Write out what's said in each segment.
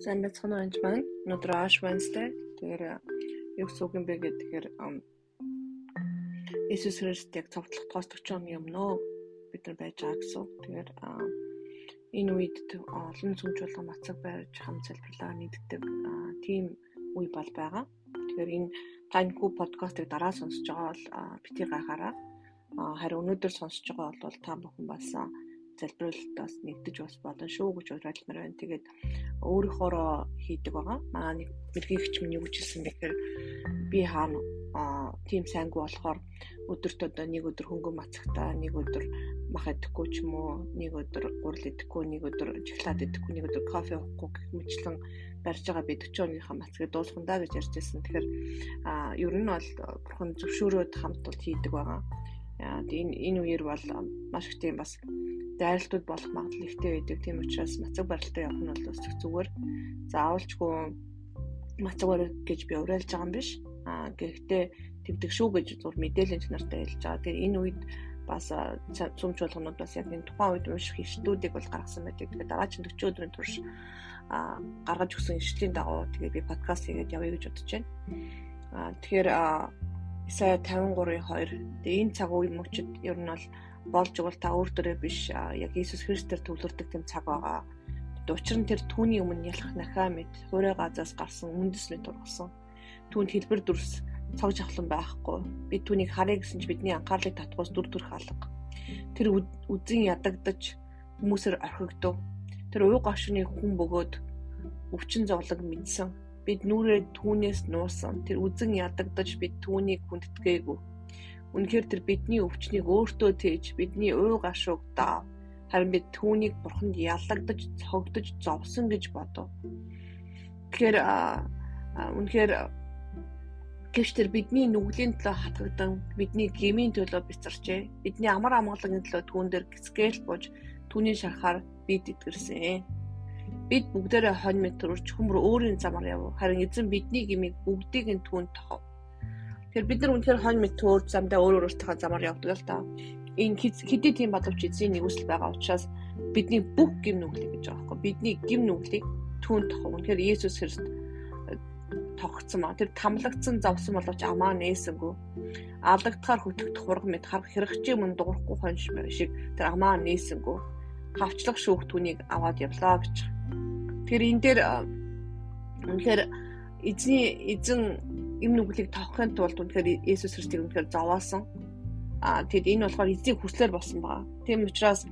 Сайн байцгаана уу энэ маань. Өнөөдөр Ash Wednesday. Тэгэхээр юу гэсэн үг юм бэ гэхээр Иесус Христ яг цогцлогдохоос 40 оны өмнө бид нар байж байгаа гэсэн. Тэгэхээр энэ үед олон сүмж болгон мацаг барьж хам залбирлаа нийтдэг тийм үе бол байгаа. Тэгэхээр энэ таньхүү подкастыг дараа сонсож байгаа бол бити гайхаараа. Харин өнөөдөр сонсож байгаа бол та бүхэн бас залбируулалтаас нэгдэж бас болно шүү гэж уриалмаар байна. Тэгээд өөрийнхоороо хийдэг байгаа. Манай нэг мэрэгч минь юу гэж хэлсэн бэхээр би хаана тийм сайнгүй болохоор өдөрт одоо нэг өдөр хөнгөн мацагтаа нэг өдөр мах идэхгүй ч юм уу нэг өдөр гурал идэхгүй нэг өдөр шоколад идэхгүй нэг өдөр кофе уухгүй гэх мэтлэн барьж байгаа би 40 оныхаа мацгийг дуусгандаа гэж ярьж байсан. Тэгэхээр а ер нь бол бурхан зөвшөөрөөд хамт бол хийдэг байгаа. Энэ энэ үеэр бол маш их тийм бас дайралтууд болох магадлал ихтэй байдаг. Тийм учраас мацаг барилтаа явах нь бол бас зүгээр. Заавалчгүй мацаг барих гэж би уриалж байгаа юм биш. Аа гэхдээ тэгдэг шүү гэж зур мэдээлэл нартай хэлж байгаа. Тэгэхээр энэ үед бас цөмч болгонууд бас яг энэ тухайн үед унших ишлүүдийг бол гаргасан байдаг. Тэгэхээр дараагийн 40 өдрийн турш а гаргаж өгсөн ишлэлийн дагуу тэгээд би подкаст хийгээд явъя гэж бодож байна. А тэгэхээр Исая 53-ийн 2. Тэгээ энэ цаг үе мөчид ер нь бол болж игэл та өөр дөрөө биш яг Иесус Христээр төвлөрдөг тэм цаг байгаа. Учир нь тэр түүний өмнө ялах нахаа мэд хуурай газаас гарсан үндэслэл тургасан. Түүнд хэлбэр дүрс цог жавхлан байхгүй. Бид түүнийг харъя гэсэн чи бидний анхаарлыг татгуус дүр төрх алга. Тэр үзэн ядагдаж хүмүүсээр орхигдов. Тэр уу гашууны хүн бөгөөд өвчин зовлог мэдсэн. Бид нүрээ түүнээс нуусан. Тэр үзэн ядагдаж бид түүнийг хүндэтгээгүй Үнэхээр тэр бидний өвчнийг өөртөө тээж бидний уу гашууг даа. Харин бид түүнийг бурханд яллагдаж, цогдож, зовсон гэж бодов. Тэгэхээр үнэхээр гэвч тэр бидний нүглийн төлөө хатгагдан, бидний гмийн төлөө бицарчээ. Бидний амар амгалангийн төлөө түүн дээр гисгээл бууж, түүний шарахаар бид итгэрсэн. Бид бүгдээрээ хонь мэт төрч хүмөр өөрийн замаар яв. Харин эзэн бидний гмийг бүгдийг нь түүнд тохов. Тэгэхээр бид нар үнэхээр хонь мэд төөр замдаа өөр өөртөө замаар явдаг л та. Энэ хэдий тийм бодовч эзний нэгүсэл байгаа учраас бидний бүх гим нүглийг гэж байгаа байхгүй. Бидний гим нүглийг түүн тохов. Үнэхээр Есүс Христ э, тогтсон маа. Тэр тамлагдсан завсан боловч амаа нээсэнгүү. Алдагдахаар хөтгөх хург мэд харах хэрэгчээ мөн дуурахгүй хонш шиг тэр амаа нээсэнгүү. Хавчлах шүүх түүнийг аваад явлаа гэж. Тэр энэ дээр э, үнэхээр эзний эзэн эм нүглийг тоохын тулд үнэхээр Есүс Христийг үнэхээр зовоосон. Аа тэгэд энэ болохоор эзний хүслээр болсон байгаа. Тийм учраас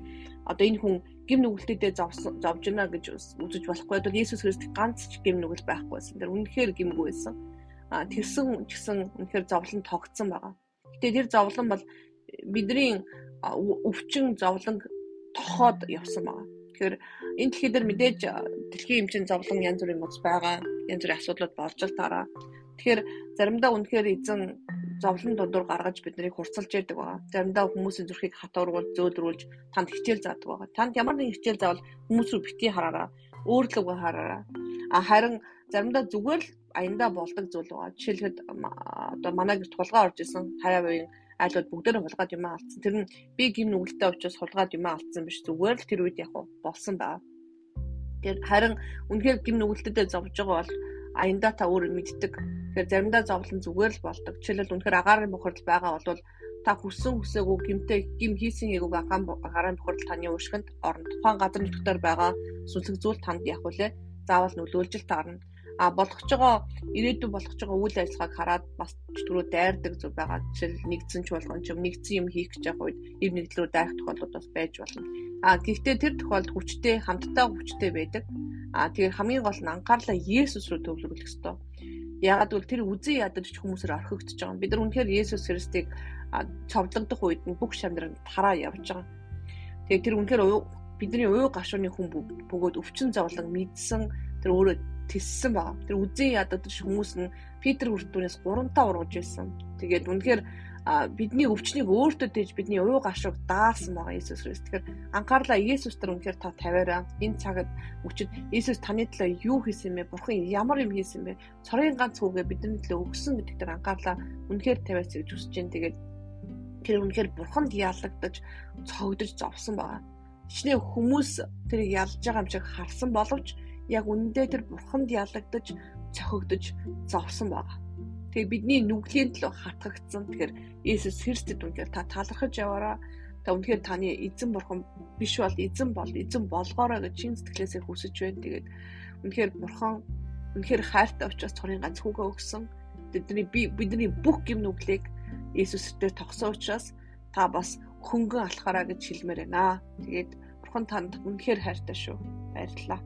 одоо энэ хүн гим нүгэлтэдээ зовсон зовж гинэ гэж үзэж болохгүй бол Есүс Христ ганц ч гим нүгэл байхгүйсэн. Тэр үнэхээр гимгүй байсан. Аа тэрсэн ч гэсэн үнэхээр зовлон тогтсон байгаа. Гэтэ тэр зовлон бол бидний өвчин зовлон тохоод явсан байгаа. Тэгэхээр энэ дэлхий дээр мэдээж дэлхийн эмчийн зовлон янз бүрийн моц байгаа. Янз бүрийн асуудлууд болж л тараа. Тэгэхээр заримдаа үнэхээр эзэн зовлон дундуур гаргаж биднийг хурцлж яадаг байгаа. Заримдаа хүмүүсийн зүрхийг хатуургуул, зөөлрүүлж танд хичээл заадаг байгаа. Танд ямар нэгэн хичээл заавал хүмүүс рүү битгий хараараа, өөрлөгөө хараараа. А харин заримдаа зүгээр л аяндаа болдог зүйл байгаа. Жишээлхэд одоо манай гэрт хулгай орж исэн хараа буян айлууд бүгдээрээ хулгаад юм алдсан. Тэр нь би гин нүгэлтэй учраас хулгаад юм алдсан биш зүгээр л тэр үед яг болсон баа. Тэр харин үнэхээр гин нүгэлтэд зовж байгаа бол аяндаа та өөр мэддэг. Тэгэхээр заримдаа зовлон зүгээр л болдог. Жишээлбэл үнэхээр агаарын бохирдол байгаа бол та хүссэн хүсээгүй гимтэй гим хийсэн ягууг агаарын бохирдол таны уушгинд орно. Тухайн газар нутгаар байгаа сүнслэг зүйл танд яг үлээ заавал нөлөөлж таарна. А болгож байгаа ирээдүйн болгож байгаа үйл ажиллагааг хараад бас түрүү дайрдаг зүг байгаа. Жишээл нэгдсэн ч болгон ч юм нэгдсэн юм хийх гэж явах үед ив нэгдлүүд дайрах тохиолдлууд бас байж болно. А гэхдээ тэр тохиолдолд хүчтэй хамтдаа хүчтэй байдаг. А тэгээ хамгийн гол нь анхаарлаа Есүс рүү төвлөрүүлэх ёстой. Ягаад гэвэл тэр үзэн ядаж хүмүүсээр орхигдож байгаа. Бид нар үнэхээр Есүс Христийг цовдлогдох үед нь бүх шамдрын тараа явж байгаа. Тэгээ тэр үнэхээр бидний уу гашууны хүн бөгөөд өвчин зовлон мэдсэн тэр өөрөө тиссэн байгаа. Тэр үзэн ядагдаж хүмүүс нь Питер хүртүүнээс 3 та ургаж байсан. Тэгээд үнэхээр бидний өвчнийг өөртөө дэж бидний уу гашууг даасан байгаа Иесус Христ. Тэгэхээр анхаарлаа Иесус дээр үнэхээр та тавиараа. Энэ цагт өчид Иесус таны төлөө юу хийсэн бэ? Бурхан ямар юм хийсэн бэ? Цорын ганц хүүгээ бидний төлөө өгсөн гэдэг дээр анхаарлаа үнэхээр тавиац гэж хүсэж байна. Тэгээд тэр үнэхээр бурханд яалагдаж цогдож зовсон байгаа. Хичнээн хүмүүс тэрийг ялж байгаа юм шиг харсан боловч яг үнэндээ тэр бурханд ялагдаж цохигдож зовсон байгаа. Тэгээ бидний нүглийн төлөө хатгагдсан. Тэгэхээр Иесус Христэд үнээр та талархаж яваараа. Та үнэхээр таны эзэн бурхан биш бол эзэн бол эзэн болгоорой гэж чин сэтгэлээсээ хүсэж байна. Тэгээд үнэхээр бурхан үнэхээр хайртай учраас цорын ганц хүүгээ өгсөн. Бидний би бидний бүх гим нүглийг Иесустэй тогсон учраас та бас хөнгөн алхаараа гэж хэлмээр байна. Тэгээд бурхан танд үнэхээр хайртай шүү. Баярлалаа.